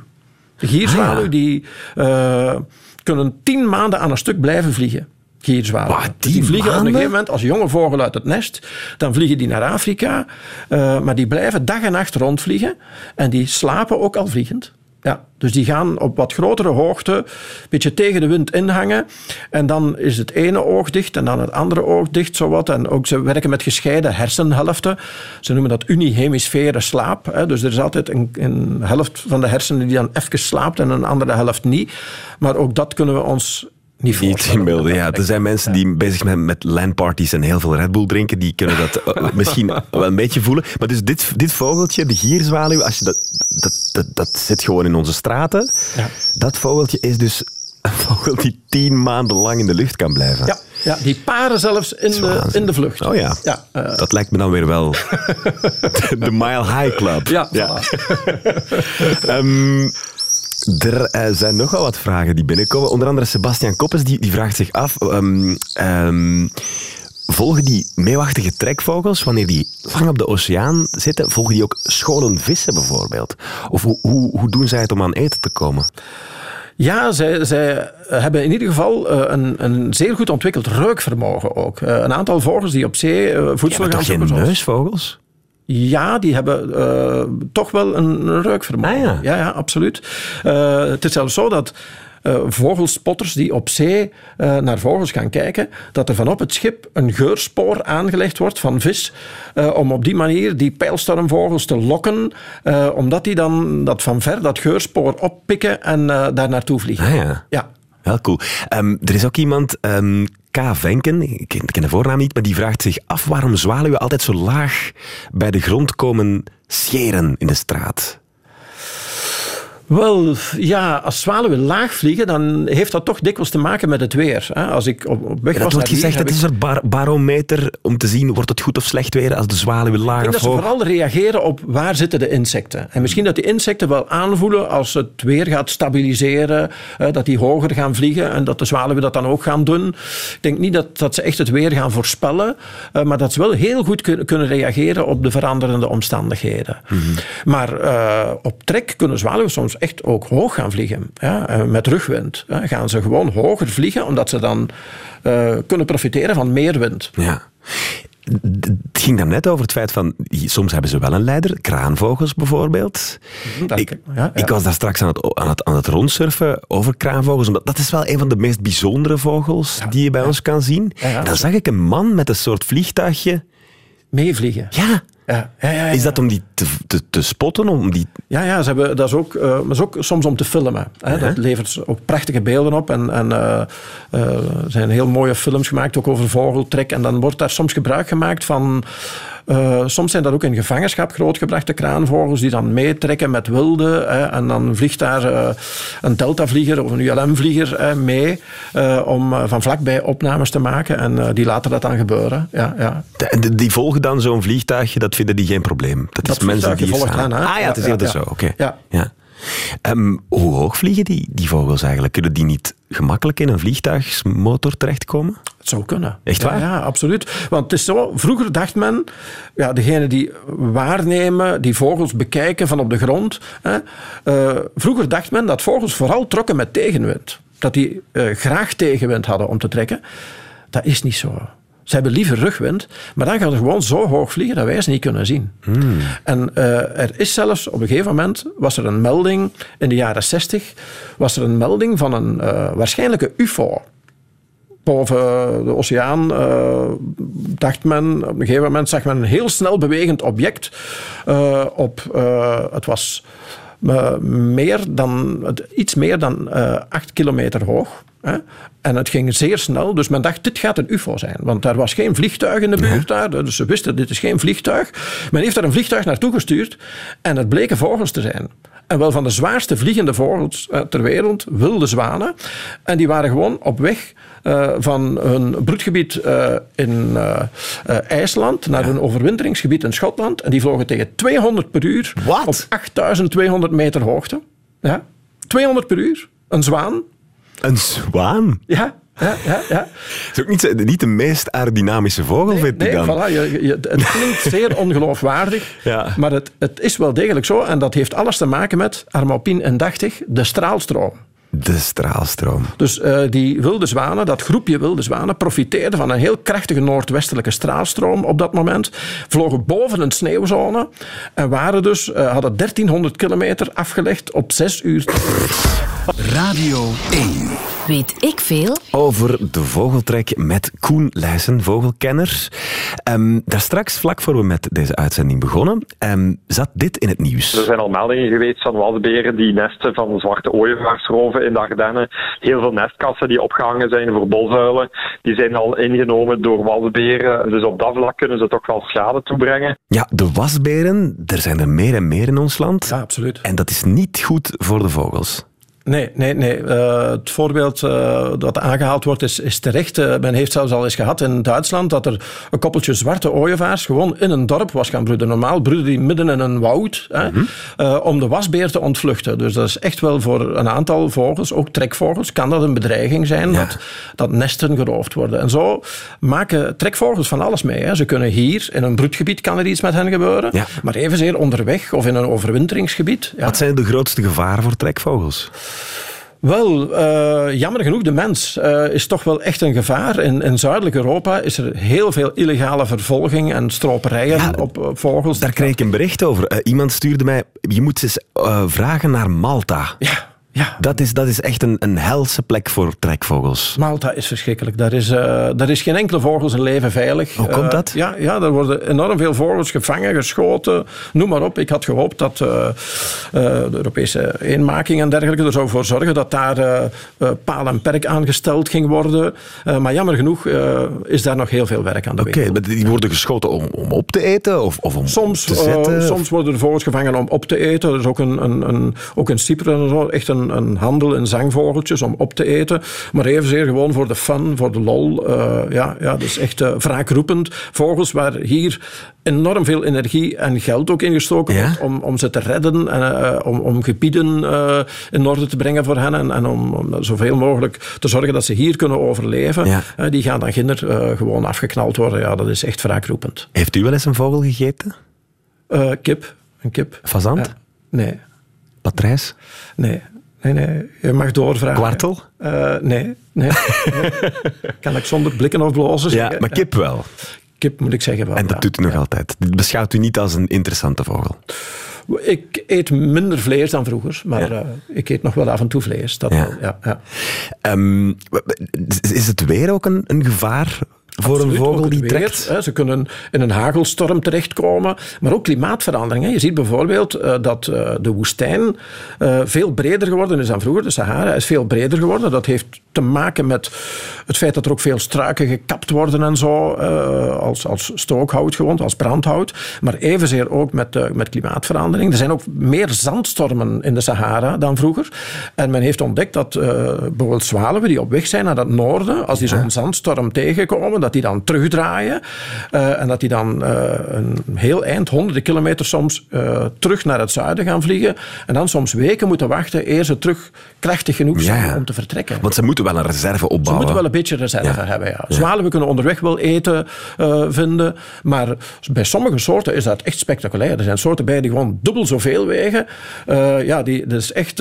De gierzwaluw ah, ja. die uh, kunnen tien maanden aan een stuk blijven vliegen die, die vliegen maanden? op een gegeven moment als jonge vogel uit het nest. Dan vliegen die naar Afrika. Uh, maar die blijven dag en nacht rondvliegen. En die slapen ook al vliegend. Ja, dus die gaan op wat grotere hoogte een beetje tegen de wind inhangen. En dan is het ene oog dicht en dan het andere oog dicht. Zowat. En ook ze werken met gescheiden hersenhelften. Ze noemen dat unihemisfere slaap. Hè. Dus er is altijd een, een helft van de hersenen die dan even slaapt en een andere helft niet. Maar ook dat kunnen we ons niet, niet inbeelden. Ja, er zijn mensen die bezig zijn met landparties en heel veel Red Bull drinken. Die kunnen dat uh, misschien wel een beetje voelen. Maar dus dit, dit vogeltje, de gierzwaluw, als je dat, dat, dat, dat zit gewoon in onze straten. Ja. Dat vogeltje is dus een vogel die tien maanden lang in de lucht kan blijven. Ja, ja die paren zelfs in, de, in de vlucht. Oh ja, ja uh, dat lijkt me dan weer wel de Mile High Club. Ja, ja. um, er uh, zijn nogal wat vragen die binnenkomen. Onder andere Sebastian Koppes die, die vraagt zich af... Um, um, volgen die meewachtige trekvogels, wanneer die lang op de oceaan zitten, volgen die ook scholen vissen bijvoorbeeld? Of hoe, hoe, hoe doen zij het om aan eten te komen? Ja, zij, zij hebben in ieder geval uh, een, een zeer goed ontwikkeld reukvermogen ook. Uh, een aantal vogels die op zee voedsel ja, gaan zoeken. geen neusvogels? Ja, die hebben uh, toch wel een reukvermogen. Ah, ja. ja. ja, absoluut. Uh, het is zelfs zo dat uh, vogelspotters die op zee naar vogels gaan kijken, dat er van op het schip een geurspoor aangelegd wordt van vis, om op die manier die pijlstormvogels te lokken, omdat die dan dat van ver dat geurspoor oppikken en daar naartoe vliegen. Ah, ja. ja. Heel cool. Um, er is ook iemand, um, K. Venken, ik ken, ken de voornaam niet, maar die vraagt zich af waarom zwaluwen altijd zo laag bij de grond komen scheren in de straat. Wel, ja, als zwaluwen laag vliegen, dan heeft dat toch dikwijls te maken met het weer. Als ik op, op weg ja, dat was wordt gezegd, dat is een bar barometer om te zien, wordt het goed of slecht weer als de zwaluwen laag of hoog? dat ze vooral reageren op waar zitten de insecten. En misschien dat die insecten wel aanvoelen als het weer gaat stabiliseren, dat die hoger gaan vliegen en dat de zwaluwen dat dan ook gaan doen. Ik denk niet dat, dat ze echt het weer gaan voorspellen, maar dat ze wel heel goed kunnen reageren op de veranderende omstandigheden. Mm -hmm. Maar uh, op trek kunnen zwaluwen soms soms echt ook hoog gaan vliegen. Ja, met rugwind. Ja, gaan ze gewoon hoger vliegen, omdat ze dan kunnen profiteren van meer wind. Ja. Het ging dan net over het feit van, soms hebben ze wel een leider, kraanvogels bijvoorbeeld. Mhm, ik, ja, ik, was daar straks aan het, aan, het, aan het rondsurfen over kraanvogels, omdat dat is wel een van de meest bijzondere vogels die je bij ons kan zien. Dan zag ik een man met een soort vliegtuigje... Meevliegen. Ja, ja, ja, ja, Is dat om die te, te, te, spotten? Om die... Ja, ja ze hebben, dat, is ook, uh, is ook soms om te filmen. Hè. Dat levert ook prachtige beelden op. En, en uh, er zijn heel mooie films gemaakt, ook over vogeltrek. En dan wordt daar soms gebruik gemaakt van uh, soms zijn dat ook in gevangenschap grootgebrachte kraanvogels die dan meetrekken met wilde. Hè, en dan vliegt daar uh, een deltavlieger of een ULM-vlieger mee uh, om van vlakbij opnames te maken. En die laten dat dan gebeuren. Ja, ja. Die volgen dan zo'n vliegtuigje, dat vinden die geen probleem? Dat, dat is mensen die volgt aan. Ah ja, het is eerder ja, zo. Oké. Ja. Um, hoe hoog vliegen die, die vogels eigenlijk? Kunnen die niet gemakkelijk in een vliegtuigsmotor terechtkomen? Het zou kunnen. Echt waar? Ja, absoluut. Want het is zo, vroeger dacht men, ja, degene die waarnemen, die vogels bekijken van op de grond. Hè, uh, vroeger dacht men dat vogels vooral trokken met tegenwind. Dat die uh, graag tegenwind hadden om te trekken. Dat is niet zo. Ze hebben liever rugwind, maar dan gaan ze gewoon zo hoog vliegen dat wij ze niet kunnen zien. Hmm. En uh, er is zelfs, op een gegeven moment, was er een melding, in de jaren 60, was er een melding van een uh, waarschijnlijke UFO. Boven de oceaan uh, dacht men, op een gegeven moment zag men een heel snel bewegend object op, het was meer dan, iets meer dan acht kilometer hoog. En het ging zeer snel, dus men dacht, dit gaat een ufo zijn. Want daar was geen vliegtuig in de buurt daar, dus ze wisten, dit is geen vliegtuig. Men heeft daar een vliegtuig naartoe gestuurd en het bleken vogels te zijn. En wel van de zwaarste vliegende vogels eh, ter wereld, wilde zwanen. En die waren gewoon op weg uh, van hun broedgebied uh, in uh, IJsland naar hun overwinteringsgebied in Schotland. En die vlogen tegen 200 per uur What? op 8200 meter hoogte. Ja, 200 per uur. Een zwaan een zwaan? Ja, ja, ja, ja. Het is ook niet, niet de meest aerodynamische vogel, nee, vind ik dan. Voilà, je, je, het klinkt zeer ongeloofwaardig, ja. maar het, het is wel degelijk zo. En dat heeft alles te maken met, Armopin indachtig, de straalstroom. De straalstroom. Dus uh, die wilde zwanen, dat groepje wilde zwanen, profiteerde van een heel krachtige noordwestelijke straalstroom op dat moment. Vlogen boven een sneeuwzone en waren dus, uh, hadden 1300 kilometer afgelegd op zes uur. Radio 1. Weet ik veel? Over de vogeltrek met Koen Leijsen, vogelkenner. Um, daar straks, vlak voor we met deze uitzending begonnen, um, zat dit in het nieuws. Er zijn al meldingen geweest van wasberen die nesten van zwarte ooievaars roven in de Ardennen. Heel veel nestkassen die opgehangen zijn voor bolzuilen, die zijn al ingenomen door wasberen. Dus op dat vlak kunnen ze toch wel schade toebrengen. Ja, de wasberen, er zijn er meer en meer in ons land. Ja, absoluut. En dat is niet goed voor de vogels. Nee, nee, nee. Uh, het voorbeeld uh, dat aangehaald wordt is, is terecht. Uh, men heeft zelfs al eens gehad in Duitsland dat er een koppeltje zwarte ooievaars gewoon in een dorp was gaan broeden. Normaal broeden die midden in een woud hè, mm -hmm. om de wasbeer te ontvluchten. Dus dat is echt wel voor een aantal vogels, ook trekvogels, kan dat een bedreiging zijn ja. dat, dat nesten geroofd worden. En zo maken trekvogels van alles mee. Hè. Ze kunnen hier, in een broedgebied kan er iets met hen gebeuren, ja. maar evenzeer onderweg of in een overwinteringsgebied. Ja. Wat zijn de grootste gevaren voor trekvogels? Wel, uh, jammer genoeg, de mens uh, is toch wel echt een gevaar. In, in zuidelijk Europa is er heel veel illegale vervolging en stroperijen ja, op, op, vogels. Daar kreeg ik een bericht over. Uh, iemand stuurde mij, je moet eens vragen naar Malta. Ja. Ja. Dat, is, dat is echt een, een helse plek voor trekvogels. Malta is verschrikkelijk. Daar is, uh, daar is geen enkele vogel zijn leven veilig. Hoe komt dat? Uh, ja, ja, er worden enorm veel vogels gevangen, geschoten. Noem maar op. Ik had gehoopt dat uh, de Europese eenmaking en dergelijke er zou voor zorgen dat daar paal en perk aangesteld ging worden. maar jammer genoeg is daar nog heel veel werk aan de Oké, okay, die worden geschoten om, om op te eten of, of om soms, te zetten? soms worden de vogels gevangen om op te eten. Er is ook een, een, een, ook in Cyprus en zo echt een een, handel in zangvogeltjes om op te eten. Maar evenzeer gewoon voor de fun, voor de lol. Uh, ja, ja, dus echt uh, wraakroepend. Vogels waar hier enorm veel energie en geld ook in gestoken wordt om, om ze te redden en uh, om, om gebieden in orde te brengen voor hen en, en om, om, zoveel mogelijk te zorgen dat ze hier kunnen overleven. Ja. die gaan dan ginder gewoon afgeknald worden. Ja, dat is echt wraakroepend. Heeft u wel eens een vogel gegeten? kip. Een kip. Fazant? Nee. Patrijs? Nee, nee, nee. Je mag doorvragen. Kwartel? Uh, nee, nee. kan ik zonder blikken of blozen Ja, zeggen. maar kip wel. Kip moet ik zeggen wel. En dat ja. doet u nog altijd. Dit beschouwt u niet als een interessante vogel. Ik eet minder vlees dan vroeger, maar Ja. eh, ik eet nog wel af en toe vlees. Dat Ja. wel, ja, ja. Ehm, is het weer ook een, een gevaar voor Absoluut, een vogel die trekt? hè. Ze kunnen in een hagelstorm terechtkomen, maar ook klimaatverandering. Hè. Je ziet bijvoorbeeld eh, dat eh, de woestijn eh, veel breder geworden is dan vroeger. De Sahara is veel breder geworden. Dat heeft te maken met het feit dat er ook veel struiken gekapt worden en zo, als, als stookhout gewoon, als brandhout. Maar evenzeer ook met, met klimaatverandering. Er zijn ook meer zandstormen in de Sahara dan vroeger. En men heeft ontdekt dat bijvoorbeeld zwaluwen die op weg zijn naar het noorden, als die zo'n zandstorm tegenkomen, dat die dan terugdraaien eh, en dat die dan eh, een heel eind, honderden kilometer soms, eh, terug naar het zuiden gaan vliegen en dan soms weken moeten wachten eer ze terug krachtig genoeg zijn Ja, om te vertrekken. Want ze moeten wel een reserve Ze opbouwen. moeten wel een beetje reserve Ja. hebben. Ja. Zwaluwen kunnen onderweg wel eten vinden, maar bij sommige soorten is dat echt spectaculair. Er zijn soorten bij die gewoon dubbel zoveel wegen. Ja, die, dat is echt...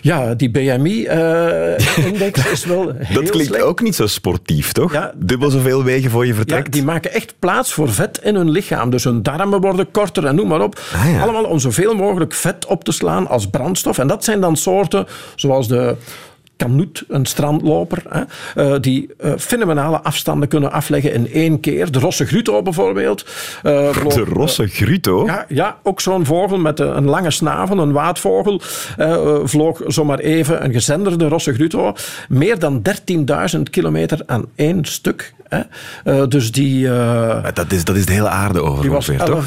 ja, die BMI-index is wel heel Dat klinkt slecht. ook niet zo sportief, toch? Ja. Dubbel zoveel wegen voor je Ja, vertrekt. die maken echt plaats voor vet in hun lichaam. Dus hun darmen worden korter en noem maar op. Ah, ja. Allemaal om zoveel mogelijk vet op te slaan als brandstof. En dat zijn dan soorten zoals de kanoet, een strandloper, hè, eh, die eh, fenomenale afstanden kunnen afleggen in één keer. De rosse gruto bijvoorbeeld. eh, De rosse gruto. ja, ja, ook zo'n vogel met een lange snavel, een waadvogel, vloog zomaar even een gezenderde rosse gruto. Meer dan 13.000 kilometer aan één stuk. Hè. Dus die, Dat is, dat is de hele aarde over ongeveer, toch?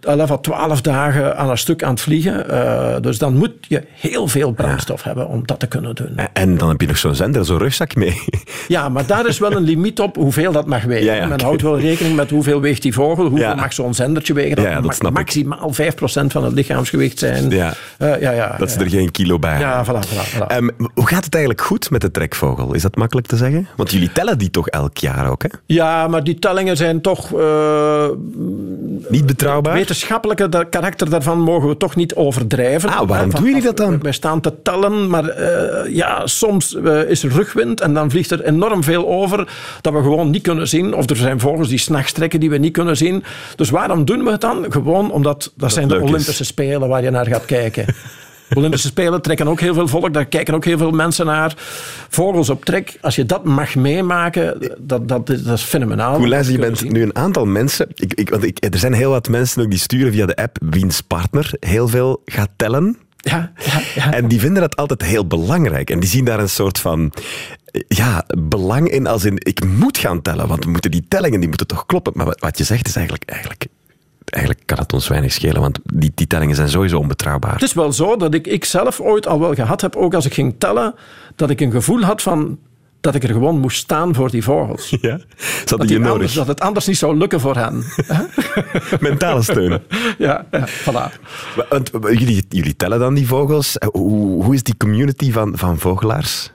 11, 11 à 12 dagen aan een stuk aan het vliegen. Eh, dus dan moet je heel veel brandstof hebben om dat te kunnen doen. En dan heb je nog zo'n zender, zo'n rugzak mee. Ja, maar daar is wel een limiet op hoeveel dat mag wegen. Ja, ja, Men houdt wel rekening met hoeveel weegt die vogel, hoeveel mag zo'n zendertje wegen. Dat mag ik. maximaal 5% van het lichaamsgewicht zijn. Ja. Eh, ja, ja, Dat ze er geen kilo bij Ja, hebben. voilà, voilà, voilà. Ehm, hoe gaat het eigenlijk goed met de trekvogel? Is dat makkelijk te zeggen? Want jullie tellen die toch elk jaar ook, hè? ja, maar die tellingen zijn toch... eh, Niet betrouwbaar? Wetenschappelijke karakter daarvan mogen we toch niet overdrijven. Ah, waarom doen jullie dat dan? Wij staan te tellen, maar eh, ja, soms eh, is er rugwind en dan vliegt er enorm veel over dat we gewoon niet kunnen zien. Of er zijn vogels die s'nachts trekken die we niet kunnen zien. Dus waarom doen we het dan? Gewoon omdat dat, zijn de is. Olympische Spelen waar je naar gaat kijken. Olympische Spelen trekken ook heel veel volk, daar kijken ook heel veel mensen naar. Vogels op trek, als je dat mag meemaken, dat, dat, is- dat is fenomenaal. Luister, je bent nu een aantal mensen... Ik, ik, want ik, er zijn heel wat mensen ook die sturen via de app wiens partner heel veel gaat tellen. Ja, ja, ja. En die vinden dat altijd heel belangrijk. En die zien daar een soort van ja, belang in als in ik moet gaan tellen, want we moeten die tellingen die moeten toch kloppen. Maar wat, wat je zegt is eigenlijk, eigenlijk, eigenlijk kan het ons weinig schelen, want die, die tellingen zijn sowieso onbetrouwbaar. Het is wel zo dat ik, ik zelf ooit al wel gehad heb, ook als ik ging tellen, dat ik een gevoel had van dat ik er gewoon moest staan voor die vogels. Ja? Dat, die je anders, nodig. dat het anders niet zou lukken voor hen. Mentale steun. ja, ja, voilà. Want, jullie, jullie tellen dan die vogels. Hoe, hoe is die community van, van vogelaars?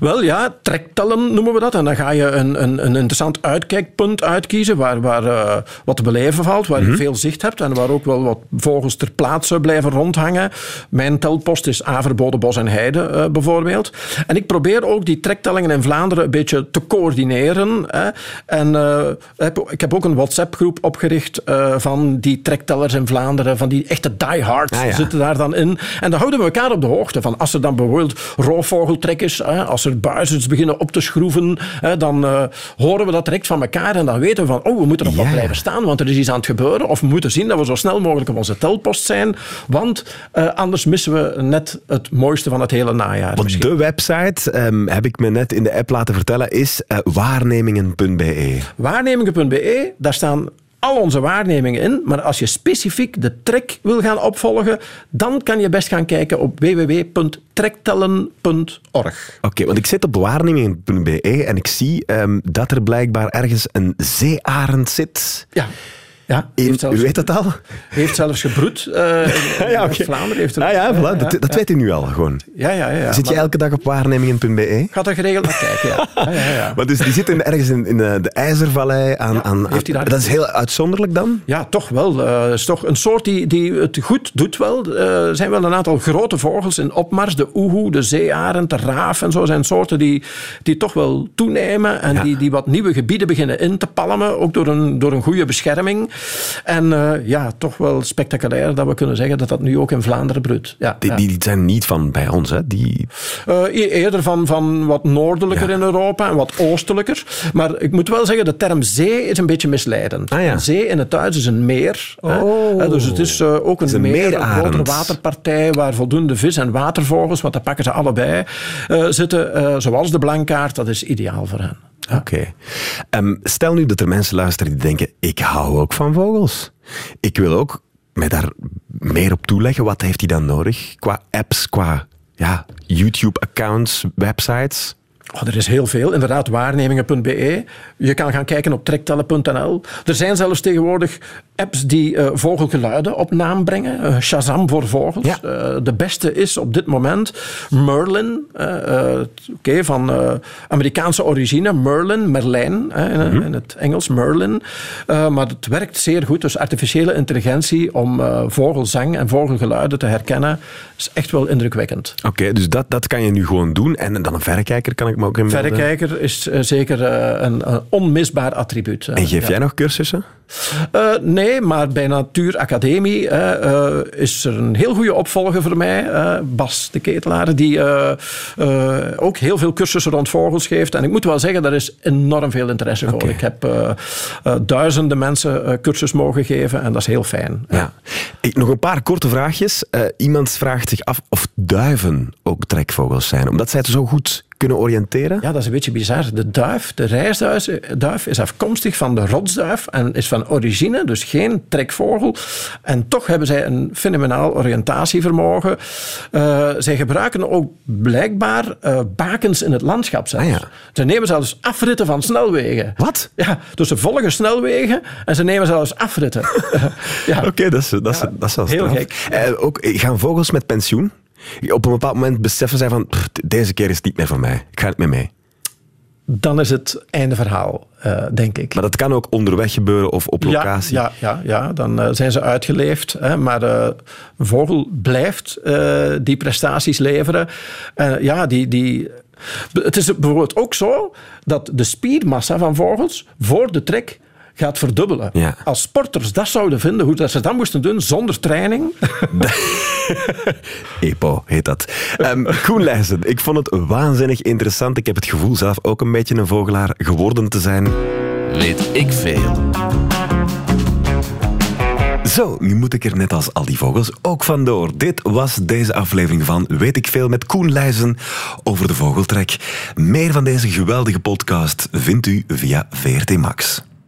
Wel ja, trektellen noemen we dat. En dan ga je een, een, een interessant uitkijkpunt uitkiezen waar, waar eh, wat te beleven valt, waar je veel zicht hebt en waar ook wel wat vogels ter plaatse blijven rondhangen. Mijn telpost is Averbode, Bos en Heide eh, bijvoorbeeld. En ik probeer ook die trektellingen in Vlaanderen een beetje te coördineren. Hè. En eh, heb- ik heb ook een WhatsApp-groep opgericht van die trektellers in Vlaanderen, van die echte diehards Ah, ja. zitten daar dan in. En dan houden we elkaar op de hoogte van als er dan bijvoorbeeld roofvogeltrek is, als er buizers beginnen op te schroeven, hè, dan eh, horen we dat direct van elkaar en dan weten we van, oh, we moeten nog Ja. wat blijven staan, want er is iets aan het gebeuren. Of we moeten zien dat we zo snel mogelijk op onze telpost zijn, want eh, anders missen we net het mooiste van het hele najaar. Want de website, ehm, heb ik me net in de app laten vertellen, is eh, waarnemingen.be. Waarnemingen.be, daar staan al onze waarnemingen in. Maar als je specifiek de trek wil gaan opvolgen, dan kan je best gaan kijken op www.trektellen.org. Oké, want ik zit op waarnemingen.be en ik zie ehm, dat er blijkbaar ergens een zeearend zit. Ja. Ja, In, heeft zelfs, u weet dat al? heeft zelfs gebroed. eh, in Ja. Vlaanderen heeft er, Ah ja, voilà, ja, dat, dat weet u nu al gewoon. ja, ja, ja, Zit je elke dag op waarnemingen.be? Gaat er geregeld naar kijken, ja. ja, ja, ja. Maar dus die zitten ergens in, in eh, de IJzervallei aan... aan, heeft hij daar- dat is heel uitzonderlijk dan? Ja, toch wel. Het is toch een soort die, die het goed doet wel. Er zijn wel een aantal grote vogels in opmars. De oehoe, de zeearend, de raaf en zo zijn soorten die, die toch wel toenemen. En die, die wat nieuwe gebieden beginnen in te palmen. Ook door een, door een goede bescherming. En eh, ja, toch wel spectaculair dat we kunnen zeggen dat dat nu ook in Vlaanderen broedt. Ja, Die, ja. die, zijn niet van bij ons, hè? Die... Eh, e- eerder van, van wat noordelijker Ja. in Europa en wat oostelijker. Maar ik moet wel zeggen, de term zee is een beetje misleidend. Ah, ja. Zee in het Duits is een meer. hè. Oh. Eh, dus het is eh, ook een, is een meer, een grotere waterpartij waar voldoende vis- en watervogels, want dat pakken ze allebei, zitten. zoals de blankaart, dat is ideaal voor hen. Oké. Ehm, stel nu dat er mensen luisteren die denken, ik hou ook van vogels. Ik wil ook mij daar meer op toeleggen. Wat heeft hij dan nodig? Qua apps, qua ja, YouTube-accounts, websites? Oh, er is heel veel. Inderdaad, waarnemingen.be. Je kan gaan kijken op trektellen.nl. Er zijn zelfs tegenwoordig apps die eh, vogelgeluiden op naam brengen. Eh, Shazam voor vogels. Ja. Eh, de beste is op dit moment Merlin. Oké, van Amerikaanse origine. Merlin, Merlijn hè, in, in het Engels, Merlin. Maar het werkt zeer goed. Dus artificiële intelligentie om vogelzang en vogelgeluiden te herkennen is echt wel indrukwekkend. Oké, dus dat, dat kan je nu gewoon doen. En dan een verrekijker kan ik me ook inbeelden. Verrekijker is zeker een, een onmisbaar attribuut. En geef Ja. jij nog cursussen? Eh, maar bij Natuuracademie eh, is er een heel goede opvolger voor mij, eh, Bas de Ketelaar, die eh, ook heel veel cursussen rond vogels geeft. En ik moet wel zeggen, daar is enorm veel interesse voor. Ik heb duizenden mensen cursus mogen geven en dat is heel fijn. Ja. Ik, nog een paar korte vraagjes. Iemand vraagt zich af of duiven ook trekvogels zijn, omdat zij het zo goed kunnen oriënteren. Ja, dat is een beetje bizar. De duif, de reisduif, duif is afkomstig van de rotsduif en is van origine, dus geen trekvogel. En toch hebben zij een fenomenaal oriëntatievermogen. Eh, zij gebruiken ook blijkbaar eh, bakens in het landschap zelfs. Ah, ja. Ze nemen zelfs afritten van snelwegen. Wat? Ja, dus ze volgen snelwegen en ze nemen zelfs afritten. ja. Oké, dat is, dat is, Ja, dat is wel heel straf. gek. Eh, ook, gaan vogels met pensioen? Op een bepaald moment beseffen zij van, "Pff, deze keer is het niet meer van mij. Ik ga niet meer mee. Dan is het einde verhaal, eh, denk ik. Maar dat kan ook onderweg gebeuren of op locatie. Ja, ja, ja, ja. dan eh, zijn ze uitgeleefd. Hè, maar eh, een vogel blijft die prestaties leveren. Ja, die, die, het is bijvoorbeeld ook zo dat de spiermassa van vogels voor de trek gaat verdubbelen. Ja. Als sporters dat zouden vinden, hoe dat ze dat moesten doen zonder training. EPO heet dat. Ehm Koen Leijzen, ik vond het waanzinnig interessant. Ik heb het gevoel zelf ook een beetje een vogelaar geworden te zijn. Weet ik veel. Zo, nu moet ik er net als al die vogels ook vandoor. Dit was deze aflevering van Weet ik veel met Koen Leijzen over de vogeltrek. Meer van deze geweldige podcast vindt u via VRT Max.